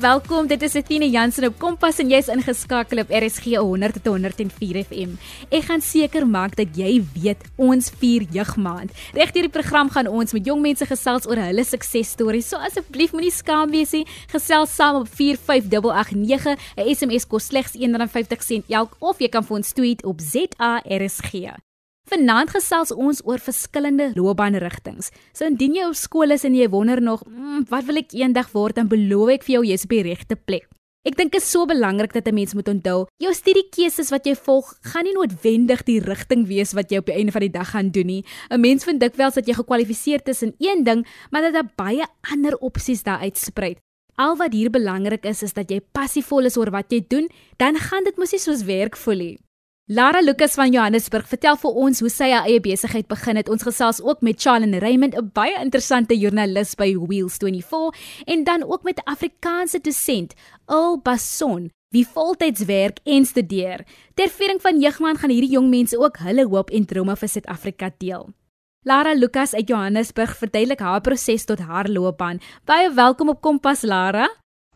welkom. Dit is Etienne Jansen op Kompas en jy's ingeskakel op RSG 100 tot 104 FM. Ek gaan seker maak dat jy weet ons vier jeugmaand. Regdeur die program gaan ons met jong mense gesels oor hulle suksesstories. So asseblief moenie skaam wees nie. Gesels saam op 45889. 'n SMS kos slegs R1.50 elk of jy kan vir ons tweet op ZARSG. Vanaand gesels ons oor verskillende loopbaanrigtinge. So indien jy op skool is en jy wonder nog, mm, wat wil ek eendag word, dan beloof ek vir jou jy's op die regte plek. Ek dink dit is so belangrik dat 'n mens moet onthou, jou studiekeuses wat jy volg, gaan nie noodwendig die rigting wees wat jy op die einde van die dag gaan doen nie. 'n Mens vind dikwels dat jy gekwalifiseer is in een ding, maar dat daar baie ander opsies daar uitspruit. Al wat hier belangrik is, is dat jy passievol is oor wat jy doen, dan gaan dit mos nie soos werk voel nie. Lara Lucas van Johannesburg vertel vir ons hoe sy haar eie besigheid begin het. Ons gesels ook met Charlene Raymond, 'n baie interessante joernalis by Wheels 24 en dan ook met Afrikaanse dosent, Earl Basson, wie voltyds werk en studeer. Ter viering van Jeugmaand gaan hierdie jong mense ook hulle hoop en drome vir Suid-Afrika deel. Lara Lucas uit Johannesburg verduidelik haar proses tot haar loopbaan. Baie welkom op Kompas Lara.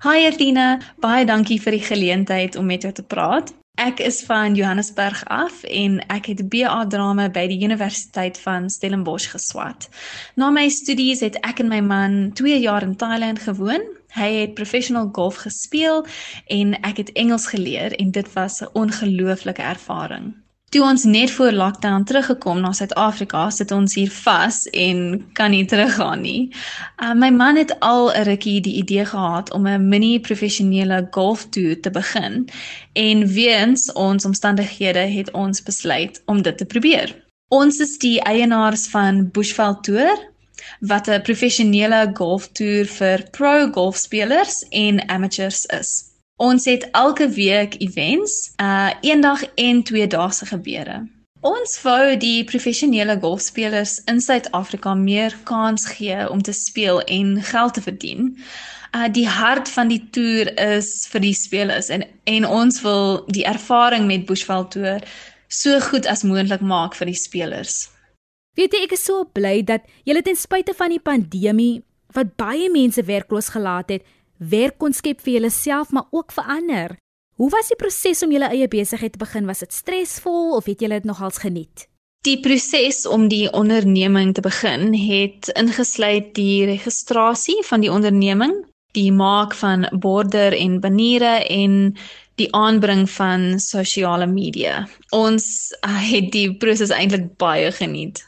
Hi Ertina, baie dankie vir die geleentheid om met jou te praat. Ek is van Johannesburg af en ek het BA drama by die Universiteit van Stellenbosch geswat. Na my studies het ek en my man 2 jaar in Thailand gewoon. Hy het professional golf gespeel en ek het Engels geleer en dit was 'n ongelooflike ervaring. Toe ons net voor lockdown teruggekom na Suid-Afrika, sit ons hier vas en kan nie teruggaan nie. Uh, my man het al 'n rukkie die idee gehad om 'n mini professionele golftoer te begin en weens ons omstandighede het ons besluit om dit te probeer. Ons is die eienaars van Bushveld Tour wat 'n professionele golftoer vir pro golfspelers en amateurs is. Ons het elke week events, uh eendag en twee dae se gebeure. Ons wou die professionele golfspelers in Suid-Afrika meer kans gee om te speel en geld te verdien. Uh die hart van die toer is vir die spelers en en ons wil die ervaring met Bushveld Tour so goed as moontlik maak vir die spelers. Weet jy ek is so bly dat julle ten spyte van die pandemie wat baie mense werkloos gelaat het, werk kon skep vir julleself maar ook vir ander. Hoe was die proses om julle eie besigheid te begin? Was dit stresvol of het julle dit nogals geniet? Die proses om die onderneming te begin het ingesluit die registrasie van die onderneming, die maak van border en baniere en die aanbring van sosiale media. Ons uh, het die proses eintlik baie geniet.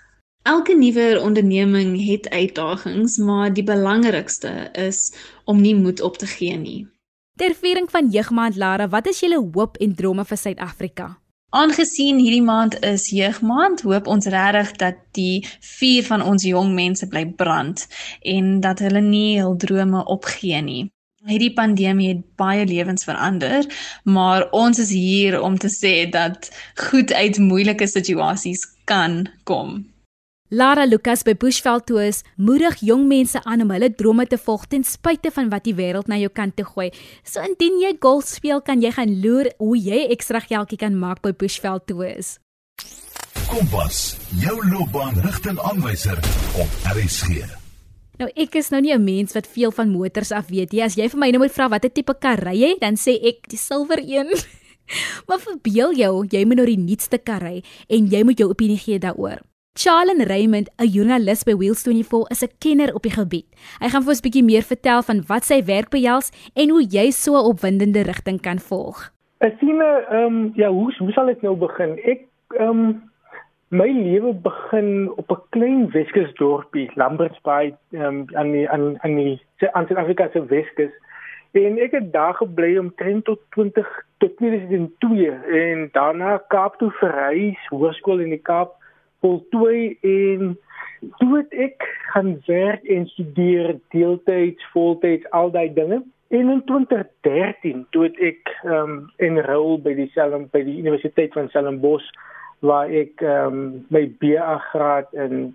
Elke nuwe onderneming het uitdagings, maar die belangrikste is om nie moed op te gee nie. Ter viering van Jeugmaand Lara, wat is julle hoop en drome vir Suid-Afrika? Aangesien hierdie maand is Jeugmaand, hoop ons regtig dat die vuur van ons jong mense bly brand en dat hulle nie hul drome opgee nie. Hierdie pandemie het baie lewens verander, maar ons is hier om te sê dat goed uit moeilike situasies kan kom. Lara Lucas by Bushveld Tours moedig jong mense aan om hulle drome te volg ten spyte van wat die wêreld na jou kant toe gooi. So indien jy golf speel, kan jy gaan loer hoe jy ekstra geldjie kan maak by Bushveld Tours. Kompas, jou loopbaan rigtingaanwyser op RSG. Nou ek is nou nie 'n mens wat veel van motors af weet nie. As jy vir my nou moet vra watter tipe kar ry jy, dan sê ek die silwer een. maar verbeel jou, jy moet nou die nuutste kar ry en jy moet jou opinie gee daaroor. Charlene Raymond, 'n joernalis by Wheels 24, is 'n kenner op die gebied. Hy gaan vir ons 'n bietjie meer vertel van wat sy werk behels en hoe jy so 'n opwindende rigting kan volg. Asina, ehm um, ja, hoe hoe sal ek nou begin? Ek ehm um, my lewe begin op 'n klein Weskus dorpie, Lamberts Bay, ehm um, aan die aan aan die aan Suid-Afrika se Weskus. En ek het daar gebly om 10 tot 20 tot 2002 en daarna Kaap toe verhuis, hoërskool in die Kaap voltooi en toe het ek gaan werk en studeer deeltyds, voltyds, al daai dinge. En in 2013 toe het ek ehm um, enrol by die Selm by die Universiteit van Stellenbosch waar ek ehm um, my BA graad in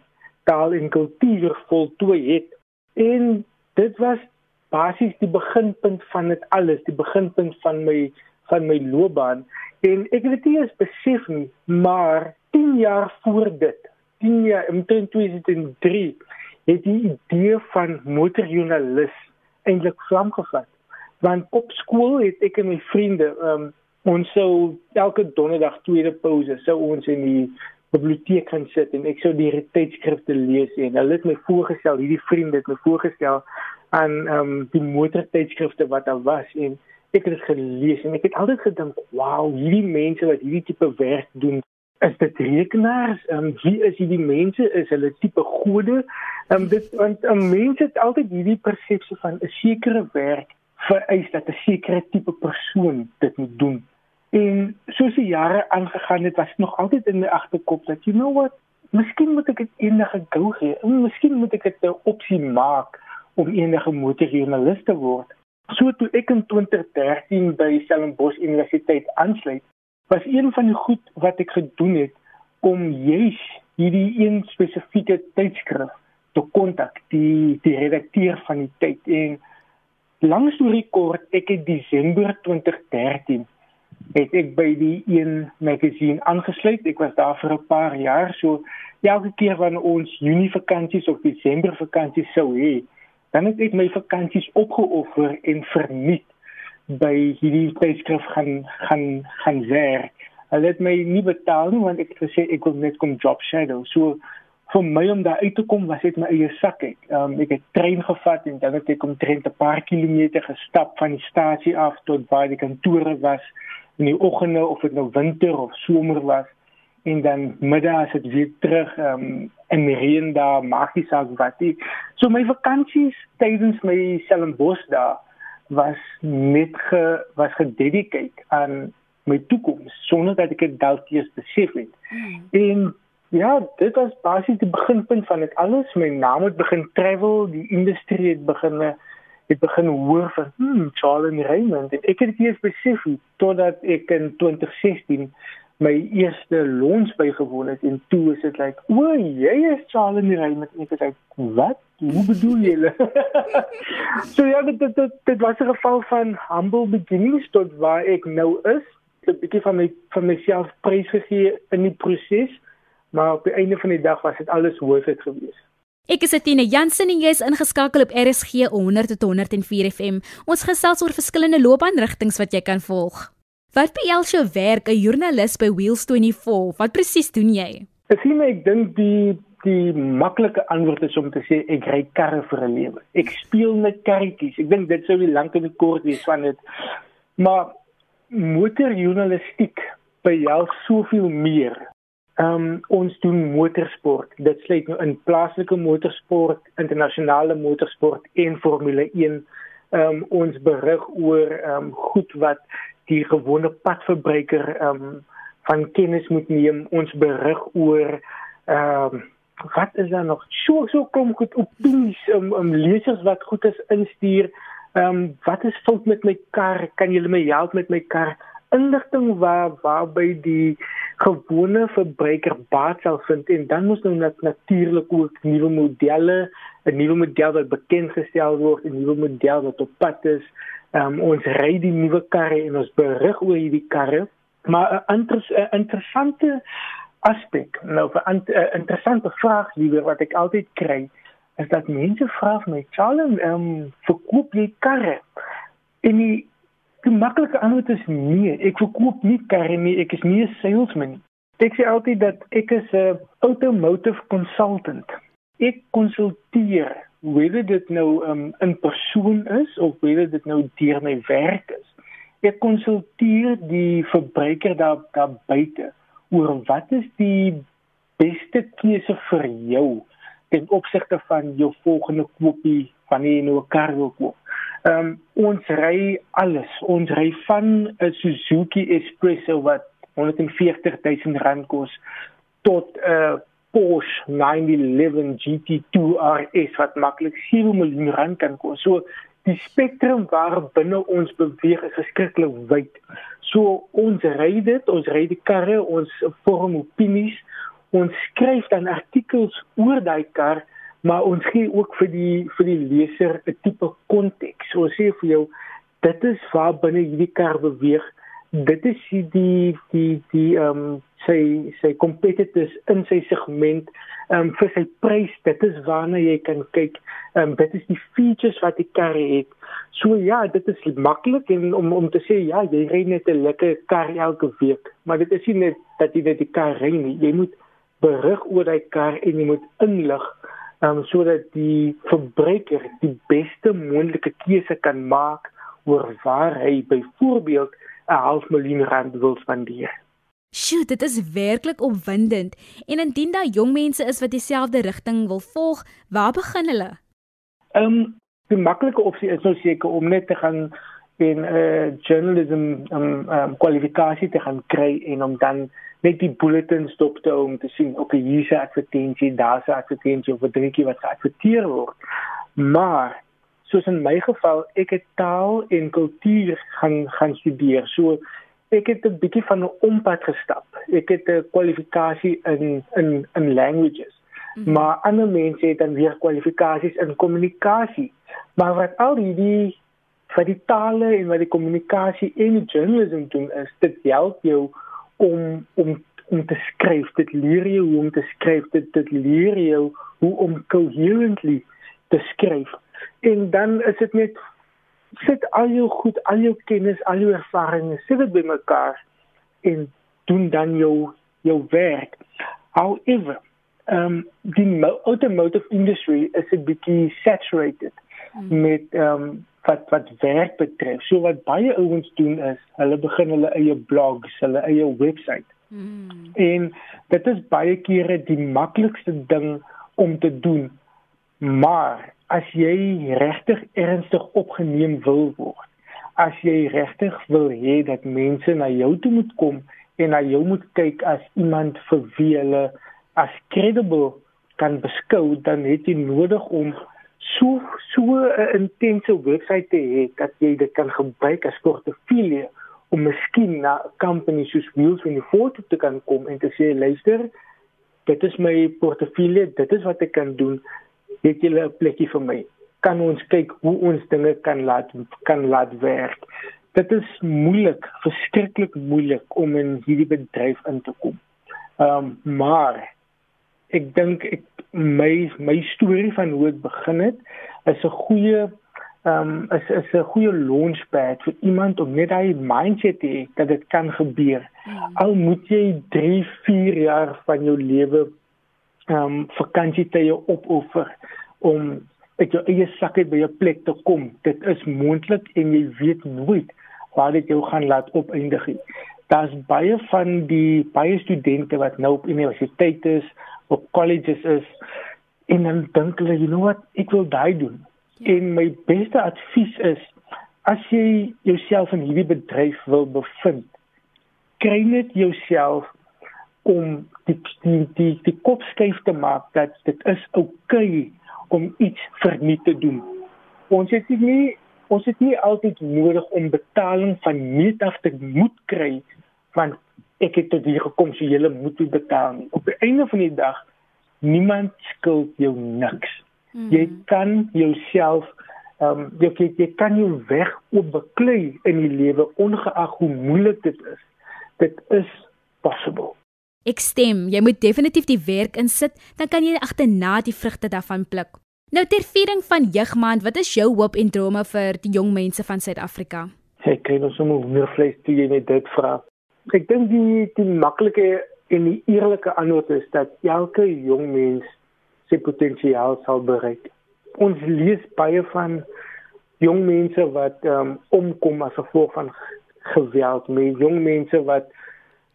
taal en kultuur voltooi het. En dit was basies die beginpunt van dit alles, die beginpunt van my van my loopbaan. En ek het dit nie eens besef nie, maar 10 jaar voor dit, 10 jaar in 2003, het die idee van motorjoernalis eintlik vlam gevat. Want op skool het ek en my vriende um, ons sou elke donderdag tweede pouse sou ons in die biblioteek gaan sit en ek sou die tydskrifte lees en hulle het my voorgestel hierdie vriende het my voorgestel aan ehm um, die motortydskrifte wat daar was en ek het dit gelees en ek het altyd gedink wow hierdie mense wat hierdie tipe werk doen is dit rekenaars ehm um, wie is hierdie mense is hulle tipe gode ehm um, dit want 'n um, mens het altyd hierdie persepsie van 'n sekere werk vereis dat 'n sekere tipe persoon dit moet doen. En soos die jare aangegaan het, was dit nog altyd in my agterkop dat you know what, miskien moet ek dit enige gou gee. Miskien moet ek dit 'n opsie maak om enige motorjoernalis te word. So toe ek in 2013 by Stellenbosch Universiteit aansluit, was een van die goed wat ek gedoen het om juis hierdie een spesifieke tydskrif te kontak, die die redakteur van die tyd en Lang storie kort, ek het Desember 2013 het ek by die een magazine aangesluit. Ek was daar vir 'n paar jaar, so elke keer wanneer ons Junie vakansies of Desember vakansies sou hê, dan het ek my vakansies opgeoffer en verniet by hierdie tydskrif gaan gaan gaan werk. Hulle het my nie betaal nie want ek het gesê ek wil net kom job shadow. So vir my om daar uit te kom was dit my eie sak ek. Um, ek het trein gevat en dan het ek omtrent 'n paar kilometer gestap van die stasie af tot waar die kantore was in die oggende of dit nou winter of somer was en dan middag as dit weer terug um, in die reën daar maak nie saak wat nie. So my vakansies tydens my Stellenbosch daar was net ge was gededicate aan my toekoms sonder dat ek dit dalk eers besef het. Hmm. En Ja, dit was basies die beginpunt van dit alles. My naam het begin travel, die industrie het begin het begin hoor van hmm, Charlie Raymond. En ek het dit eers besef totdat ek in 2016 my eerste lons bygewoon het en toe is dit like, "O, jy is Charlie Raymond." En ek sê, "Wat? Hoe bedoel jy?" so ja, dit dit dit, dit was 'n geval van humble beginnings tot waar ek nou is. 'n bietjie van my van myself prys gegee in die proses maar op die einde van die dag was dit alles hoofheid gewees. Ek is Etienne Jansen en jy is ingeskakel op RSG 100 tot 104 FM. Ons gesels oor verskillende loopbaanrigtinge wat jy kan volg. Wat behels jou werk as joernalis by Wheels 24? Wat presies doen jy? Ek sien ek dink die die maklike antwoord is om te sê ek ry karre vir 'n lewe. Ek speel met karretjies. Ek dink dit sou die lank en die kort wees van dit. Maar motorjournalistiek behels soveel meer Ehm um, ons doen motorsport. Dit sluit nou in plaaslike motorsport, internasionale motorsport en Formule 1. Ehm um, ons berig oor ehm um, goed wat die gewone padverbruiker ehm um, van kennis moet neem. Ons berig oor ehm um, wat is daar nog? So so kom goed op om um, um, lesers wat goed is instuur. Ehm um, wat is fout met my kar? Kan julle my help met my kar? inligting waar waarby die gewone verbruiker baat sal vind en dan moet nou net natuurlik ook nuwe modelle, 'n nuwe model wat bekend gestel word, 'n nuwe model wat op pad is. Um, ons ry die nuwe karre en ons berig oor hierdie karre. Maar 'n inter interessante aspek, nou 'n interessante vraag liewer wat ek altyd kry, is dat mense vra my, "Charles, ehm, um, verkoop jy karre?" En die Die maklike antwoord is nee, ek verkoop nie karre nie, ek is nie 'n salesman nie. Ek sê altyd dat ek is 'n automotive consultant. Ek konsulteer, whether dit nou um, in persoon is of whether dit nou deur my werk is. Ek konsulteer die verbruiker daar daar buite oor wat is die beste keuse vir jou ten opsigte van jou volgende koopie wanneer jy nou 'n kar wil koop. Ehm um, ons ry alles. Ons ry van 'n Suzuki Espresso wat 140 000 rand kos tot 'n uh, Porsche 911 GT2 RS wat maklik 7 miljoen rand kan kos. So die spektrum waar binne ons beweeg is verskriklik wyd. So ons ry dit, ons ry die karre, ons vorm opinies, ons skryf dan artikels oor daai kar maar ons gee ook vir die vir die leser 'n tipe konteks. So sê vir jou dit is waar binne hierdie kar beweeg. Dit is die die die ehm um, sy sy competitors in sy segment ehm um, vir sy prys. Dit is waarna jy kan kyk. Ehm um, dit is die features wat die kar het. So ja, dit is maklik en om om te sê ja, jy ry net 'n lekker kar elke week, maar dit is nie net dat jy net die kar ry nie. Jy moet berig oor daai kar en jy moet inlig um, sodat die verbruiker die beste moontlike keuse kan maak oor waar hy byvoorbeeld 'n half miljoen rand wil spandeer. Sjoe, dit is werklik opwindend. En indien daar jong mense is wat dieselfde rigting wil volg, waar begin hulle? Ehm um, die maklike opsie is nou seker om net te gaan in 'n uh, journalism um, um, kwalifikasie te gaan kry en om dan net die bulletins stop te om te sien of die user advertensie daar se advertensie of 'n dingetjie wat geadverteer word. Maar soos in my geval, ek het taal en kultuur gaan gaan studeer. So ek het 'n bietjie van 'n ompad gestap. Ek het 'n kwalifikasie in in in languages. Mm -hmm. Maar ander mense het dan weer kwalifikasies in kommunikasie. Maar wat al die vir die tale en wat die kommunikasie en die journalism doen is dit help jou om om om te skryf. Dit leer jou hoe om te skryf. Dit dit leer jou hoe om coherently te skryf. En dan is dit net sit al jou goed, al jou kennis, al jou ervarings, sit dit bymekaar en doen dan jou jou werk. However, um die automotive industry is a bietjie saturated mm. met um wat wat werk betref. So wat baie ouens doen is, hulle begin hulle eie blogs, hulle eie webwerf. Mm. En dit is baie kere die maklikste ding om te doen. Maar as jy regtig ernstig opgeneem wil word, as jy regtig wil hê dat mense na jou toe moet kom en na jou moet kyk as iemand vir wie hulle as credible kan beskou, dan het jy nodig om so so 'n intense webwerf te hê dat jy dit kan gebruik as portefeulje om miskien na 'n company soos Wheels van die foto te kan kom en te sê luister dit is my portefeulje dit is wat ek kan doen het julle 'n plekkie vir my? Kan ons kyk hoe ons dinge kan laat kan laat werk? Dit is moeilik, verskriklik moeilik om in hierdie bedryf in te kom. Ehm um, maar ek dink ek my my storie van hoe dit begin het is 'n goeie ehm um, is is 'n goeie launchpad vir iemand om net hy mindset te hê dat dit kan gebeur. Hmm. Al moet jy 3, 4 jaar van jou lewe ehm um, vakansietye opoffer om uit jou eie sak uit by 'n plek te kom. Dit is moontlik en jy weet nooit waar dit jou gaan laat opeindig nie. Daar's baie van die baie studente wat nou op universiteite is, op colleges is en dan dink hulle, you know what, ek wil daai doen. Ja. En my beste advies is as jy jouself in hierdie bedryf wil bevind, kry net jouself om die die die, die kop skuif te maak dat dit is oukei okay om iets verniet te doen. Ons het nie ons het nie altyd nodig om betaling van meet af te moet kry want ek het tot hier gekom so jy moet betaal. Nie. Op die einde van die dag niemand skuld jou niks. Mm. Jy kan jouself ehm um, jy, jy kan jou weg op beklei in die lewe ongeag hoe moeilik dit is. Dit is possible. Ek stem, jy moet definitief die werk insit, dan kan jy agterna die vrugte daarvan pluk. Nou ter viering van Jeugmaand, wat is jou hoop en drome vir die jong mense van Suid-Afrika? Ek kry nog sommer hoendervleis toe jy net dit vra. Ek dink die die maklike en die eerlike antwoord is dat elke jong mens sy potensiaal sal bereik. Ons lees baie van jong mense wat um, omkom as gevolg van geweld, met jong mense wat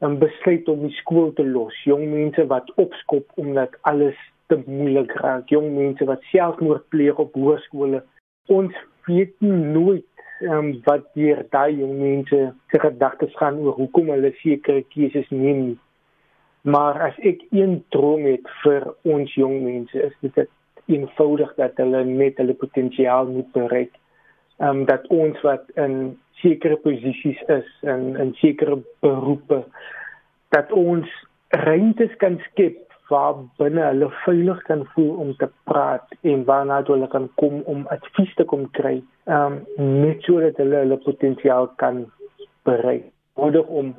en besluit om die skool te los. Jong mense wat opskop omdat alles te moeilik raak. Jong mense wat selfmoord pleeg op hoërskole. Ons weet nooit um, wat hier daai jong mense se gedagtes gaan oor hoekom hulle sekere keuses neem nie. Maar as ek een droom het vir ons jong mense is dit eenvoudig dat hulle net hulle potensiaal moet bereik. Ehm um, dat ons wat in sekere posisies is in in sekere beroepe dat ons ruimtes kan skep waar binne hulle veilig kan voel om te praat en waarna hulle kan kom om advies te kom kry. Ehm um, net sodat hulle hulle potensiaal kan bereik. Nodig om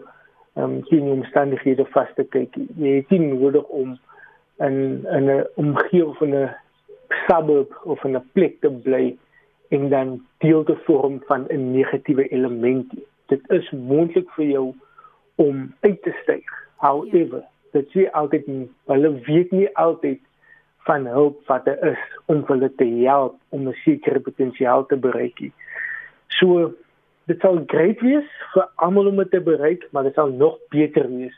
ehm um, die omstandighede vas te kyk. Jy het nie nodig om in in 'n omgewing van 'n suburb of 'n plek te bly en dan deel te vorm van 'n negatiewe element. Dit is moontlik vir jou om uit te styg. However, dit sê altyd nie, hulle weet nie altyd van hulp wat daar is om hulle te help om 'n sekere potensiaal te bereik. So dit sal grait wees vir almal om dit te bereik, maar dit sal nog beter wees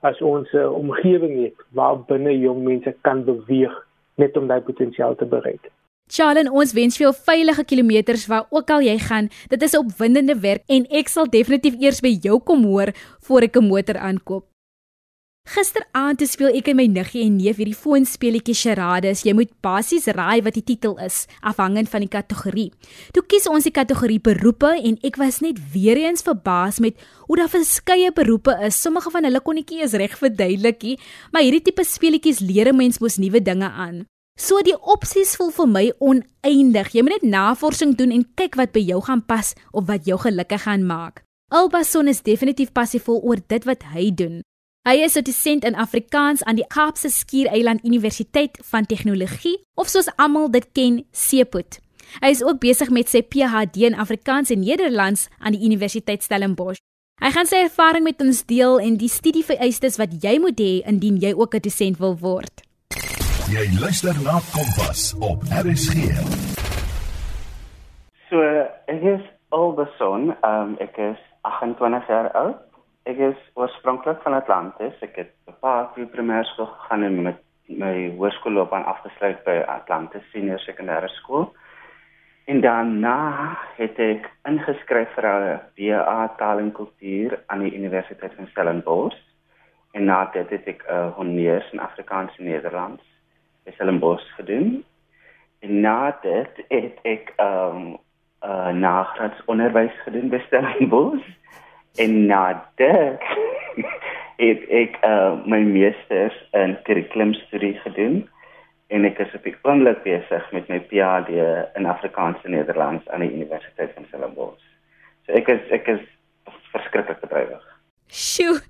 as ons 'n omgewing het waar binne jong mense kan beweeg net om daai potensiaal te bereik. Charlen, ons wens vir jou veilige kilometers waar ook al jy gaan. Dit is 'n opwindende werk en ek sal definitief eers by jou kom hoor voor ek 'n motor aankoop. Gisteraand speel ek en my niggie en neef hierdie foonspeletjie charades. Jy moet basies raai wat die titel is, afhangend van die kategorie. Toe kies ons die kategorie beroepe en ek was net weer eens verbaas met hoe daar verskeie beroepe is. Sommige van hulle kon ek nie eens reg verduidelik nie, maar hierdie tipe speletjies leer 'n mens mos nuwe dinge aan. So die opsies voel vir my oneindig. Jy moet net navorsing doen en kyk wat by jou gaan pas of wat jou gelukkig gaan maak. Albason is definitief passievol oor dit wat hy doen. Hy is 'n dosent in Afrikaans aan die Kaapse Skiereiland Universiteit van Tegnologie of soos almal dit ken, Seepoet. Hy is ook besig met sy PhD in Afrikaans en Nederlands aan die Universiteit Stellenbosch. Hy gaan sy ervaring met ons deel en die studievereistes wat jy moet hê indien jy ook 'n dosent wil word. Jy luister na Kompas op RSG. So, ek is Alberson, um, ek is 28 jaar oud Ek is oorspronklik van Atlantis. Ek het 'n paar keer primêrskool gegaan en met my hoërskoolloopbaan afgesluit by Atlantis Senior Sekondêre Skool. En daarna het ek ingeskryf vir 'n BA Taal en Kultuur aan die Universiteit van Stellenbosch. En na dit het ek 'n uh, honneurs in Afrikaans en Nederlands Stellenbosch gedoen. En na dit het ek ehm um, uh, nagraadsonderwys gedoen by Stellenbosch en na dit het ek uh, my meesters in kurrikulumstudie gedoen en ek is op die oomblik besig met my PhD in Afrikaans en Nederlands aan die Universiteit van Stellenbosch. So ek is ek is verskriklik bedrywig. Sjoe,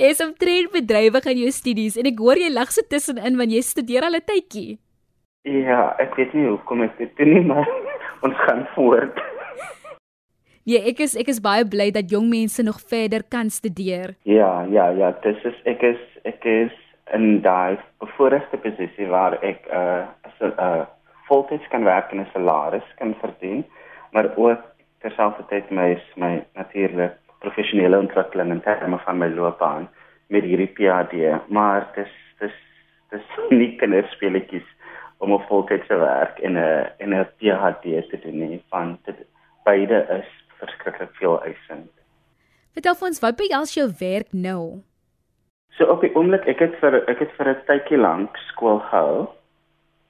jy is omtrent bedrywig in jou studies en ek hoor jy lag so tussenin wanneer jy studeer al 'n tydjie. Ja, ek weet nie hoekom ek dit doen nie, maar ons gaan voort. Ja, ek is ek is baie bly dat jong mense nog verder kan studeer. Ja, ja, ja, dis is ek is ek is in daai bevoordeelde posisie waar ek uh as 'n uh voltyds kan werk en 'n salaris kan verdien, maar ook terselfdertyd my my natuurlik professionele ontwikkeling in terme van my loopbaan met hierdie PhD, maar dis dis dis nie kinderspeletjies om op voltyds te werk en 'n en 'n PhD te doen nie, van dit beide is verskriklik veel eisend. Vertel vir ons wat behels jou werk nou? So op die oomblik ek het vir ek het vir 'n tydjie lank skool gehou.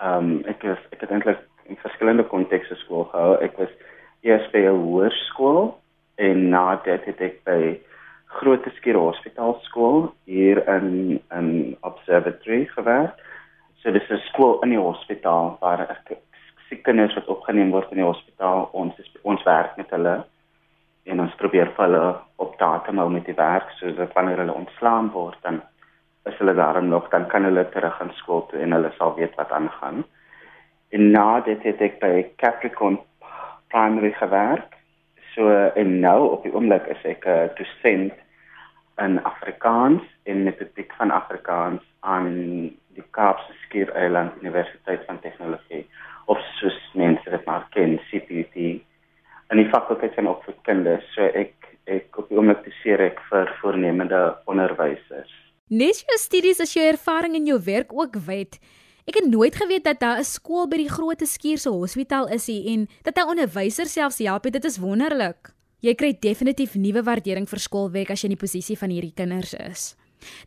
Ehm um, ek was ek het eintlik in verskillende kontekste skool gehou. Ek was eers by 'n hoërskool en na dit het ek by Grote Skuur Hospitaal skool hier in in Observatory gewerk. So dis 'n skool in die hospitaal waar ek siek kinders wat opgeneem word in die hospitaal ons is, ons werk met hulle en ons probeer vir hulle op datum hou met die werk sodat wanneer hulle ontslaan word dan is hulle daarom nog dan kan hulle terug aan skool toe en hulle sal weet wat aangaan. En na dit het ek by Capricorn Primary gewerk. So en nou op die oomblik is ek 'n uh, dosent in Afrikaans en metodiek van Afrikaans aan die Kaapse Skiereiland Universiteit van Tegnologie of soos mense dit maar ken CPUT in die fakulteit van opvoedkunde. So ek ek op die oomblik beseer ek vir voornemende onderwysers. Nes jou studies as jou ervaring in jou werk ook weet. Ek het nooit geweet dat daar 'n skool by die Groot Skuurse Hospitaal is hier en dat daar onderwysers selfs help. Dit is wonderlik. Jy kry definitief nuwe waardering vir skoolwerk as jy in die posisie van hierdie kinders is.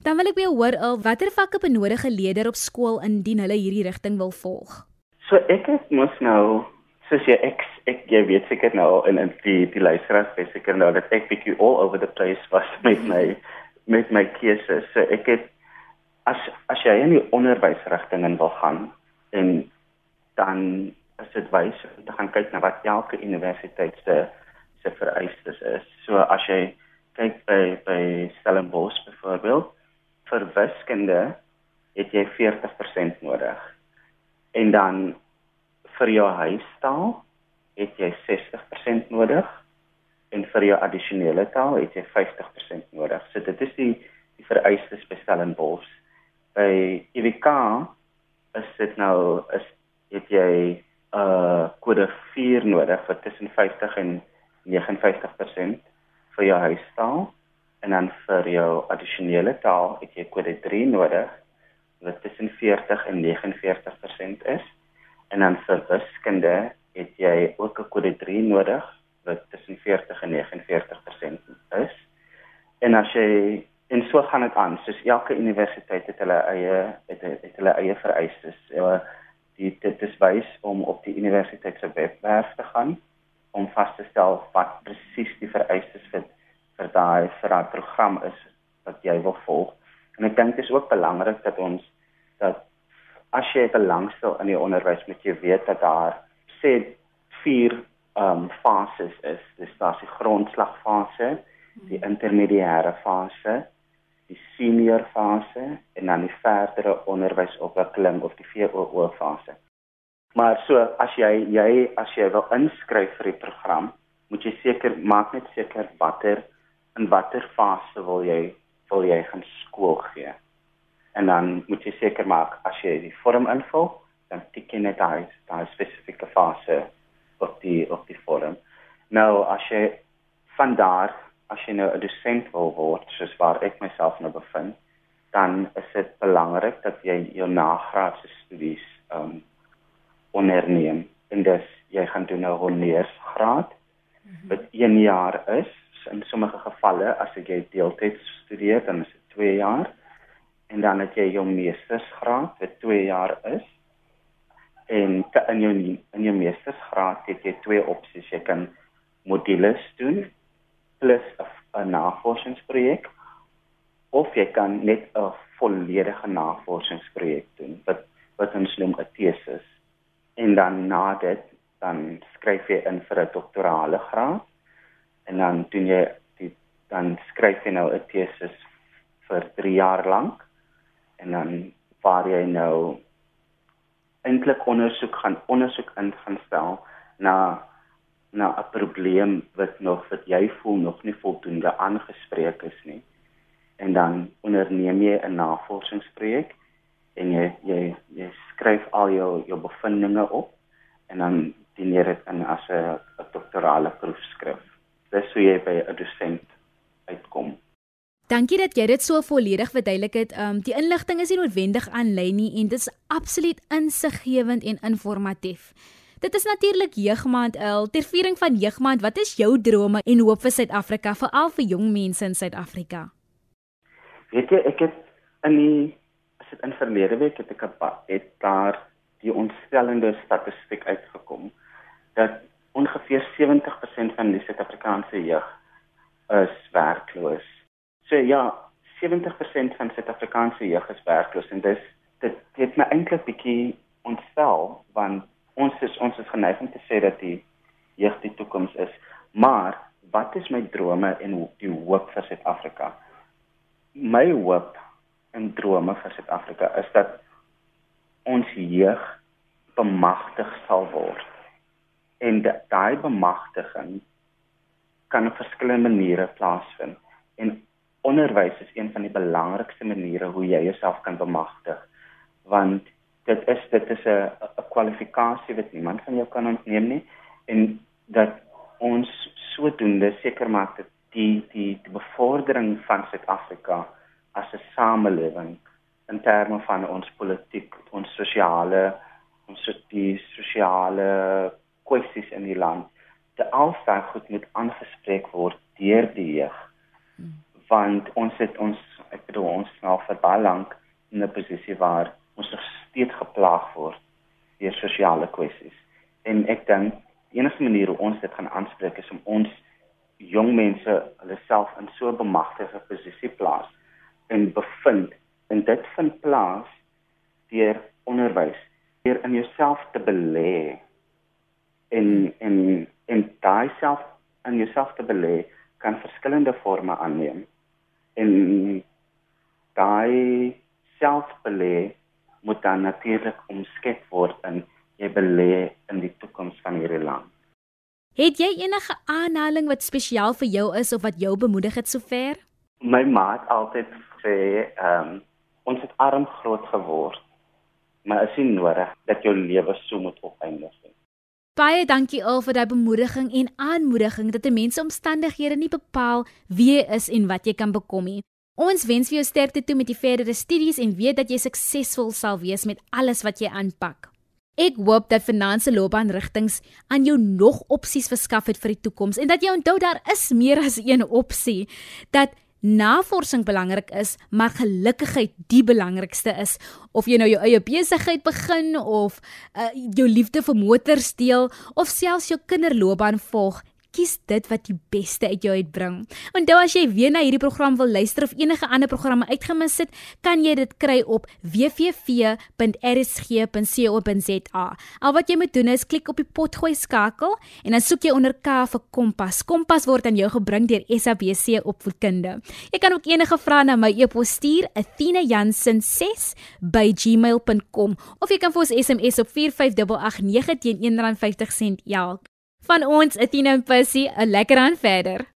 Dan wil ek weer hoor al watter vakke benodig 'n leerder op skool indien hulle hierdie rigting wil volg. So ek het mos nou soos jy ek ek jy weet seker nou in in die die luisteraars weet seker nou dat ek bietjie all over the place was met my met my keuses. So ek het as as jy in die onderwysrigting in wil gaan en dan is dit wys om te gaan kyk na wat elke universiteit se se vereistes is. So as jy kyk by by Stellenbosch byvoorbeeld vir wiskunde het jy 40% nodig. En dan vir jou huistaal het jy 60% nodig en vir jou addisionele taal het jy 50% nodig. So dit is die die vereistes by Stellenbosch. By EWK is dit nou is het jy uh kode 4 nodig vir tussen 50 en 59% vir jou huistaal en dan vir jou addisionele taal het jy kode 3 nodig wat tussen 40 en 49% is. En dan vir wiskunde het jy ook 'n kode 3 nodig wat tussen 40 en 49% is. En as jy so gaan dit aan soos elke universiteit het hulle eie het, het hulle eie vereistes uh, die dit is wys om op die universiteit se webwerf te gaan om vas te stel wat presies die vereistes vir vir daai vir daai program is wat jy wil volg. En ek dink dit is ook belangrik dat ons dat as jy belangstel in die onderwys moet jy weet dat daar sê vier ehm um, fases is. Dis daar die grondslagfase, die intermediêre fase, die senior fase en dan die verdere onderwysontwikkeling of die VOO fase. Maar so as jy jy as jy wil inskryf vir die program, moet jy seker maak net seker watter in watter fase wil jy wil jy gaan skool gee. En dan moet jy seker maak as jy die vorm invul, dan tik jy net daai daai spesifieke fase op die op die vorm. Nou as jy van daar as jy nou 'n dosent wil word, soos waar ek myself nou bevind, dan is dit belangrik dat jy jou nagraadse studies ehm um, onderneem. En dis jy gaan doen 'n honeursgraad wat 1 jaar is. In sommige gevalle as jy deeltyds studeer, dan is dit 2 jaar. En dan het jy jou meestersgraad wat 2 jaar is. En te, in jou in jou meestersgraad het jy twee opsies. Jy kan modules doen plus 'n navorsingsprojek of jy kan net 'n volledige navorsingsprojek doen wat wat ons noem 'n tesis en dan na dit dan skryf jy in vir 'n doktorale graad en dan doen jy die dan skryf jy nou 'n tesis vir 3 jaar lank en dan waar jy nou eintlik ondersoek gaan ondersoek in gaan stel na na 'n probleem wat nog wat jy voel nog nie voldoende aangespreek is nie. En dan onderneem jy 'n navorsingsprojek en jy jy jy skryf al jou jou bevindinge op en dan dien jy dit in as 'n doktorale proefskrif. Dis hoe jy by 'n dosent uitkom. Dankie dat jy dit so volledig verduidelik het. Ehm um, die inligting is nie noodwendig aanlyn nie en dit is absoluut insiggewend en informatief. Dit is natuurlik Jeugmaand El. Ter viering van Jeugmaand, wat is jou drome en hoop vir Suid-Afrika, veral vir jong mense in Suid-Afrika? Weet jy, ek het in die as dit in verlede week het ek het daar die ontstellende statistiek uitgekom dat ongeveer 70% van die Suid-Afrikaanse jeug is werkloos. So ja, 70% van Suid-Afrikaanse jeug is werkloos en dis dit het my eintlik bietjie ontstel want ons is ons is geneig om te sê dat die jeug die toekoms is, maar wat is my drome en die hoop vir Suid-Afrika? My hoop en drome vir Suid-Afrika is dat ons jeug bemagtig sal word. En daai bemagtiging kan op verskillende maniere plaasvind. En onderwys is een van die belangrikste maniere hoe jy jouself kan bemagtig. Want dit is dit is 'n kwalifikasie wat niemand van jou kan ontneem nie en dat ons sodoende seker maak dat die die die bevordering van Suid-Afrika as 'n samelewing in terme van ons politiek, ons sosiale ons die sosiale kwessies in die land te alstaan goed moet aangespreek word deur die jeug. Want ons het ons ek bedoel ons nou vir baie lank in 'n posisie waar ons nog steeds geplaag word deur sosiale kwessies. En ek dink die enigste manier hoe ons dit gaan aanspreek is om ons jong mense hulle self in so 'n bemagtigde posisie plaas en bevind en dit vind plaas deur onderwys, deur in jouself te belê en en en daai self in jouself te belê kan verskillende forme aanneem. En daai selfbelê moet dan natuurlik omskep word in jy belê in die toekoms van hierdie land. Het jy enige aanhaling wat spesiaal vir jou is of wat jou bemoedig het sover? My ma het altyd sê, ehm um, ons het arm groot geword, maar is nie nodig dat jou lewe so moet opeindig nie. Baie dankie al vir daai bemoediging en aanmoediging dat 'n mens se omstandighede nie bepaal wie jy is en wat jy kan bekom nie. Ons wens vir jou sterkte toe met die verdere studies en weet dat jy suksesvol sal wees met alles wat jy aanpak. Ek hoop dat finansiële loopbaanrigtings aan jou nog opsies verskaf het vir die toekoms en dat jy onthou daar is meer as een opsie dat navorsing belangrik is, maar gelukigheid die belangrikste is. Of jy nou jou eie besigheid begin of uh, jou liefde vir motors deel of selfs jou kinderloopbaan volg, kies dit wat die beste uit jou uitbring. Onthou as jy weer na hierdie program wil luister of enige ander programme uitgemis het, kan jy dit kry op www.rsg.co.za. Al wat jy moet doen is klik op die potgooi skakel en dan soek jy onder K vir Kompas. Kompas word aan jou gebring deur SABC Opvoedkunde. Jy kan ook enige vrae na my e-pos stuur, athena.jansen6@gmail.com of jy kan vir ons SMS op 45889 teen R1.50 elk. Van ons, Athena en Pussy, 'n lekker aan verder.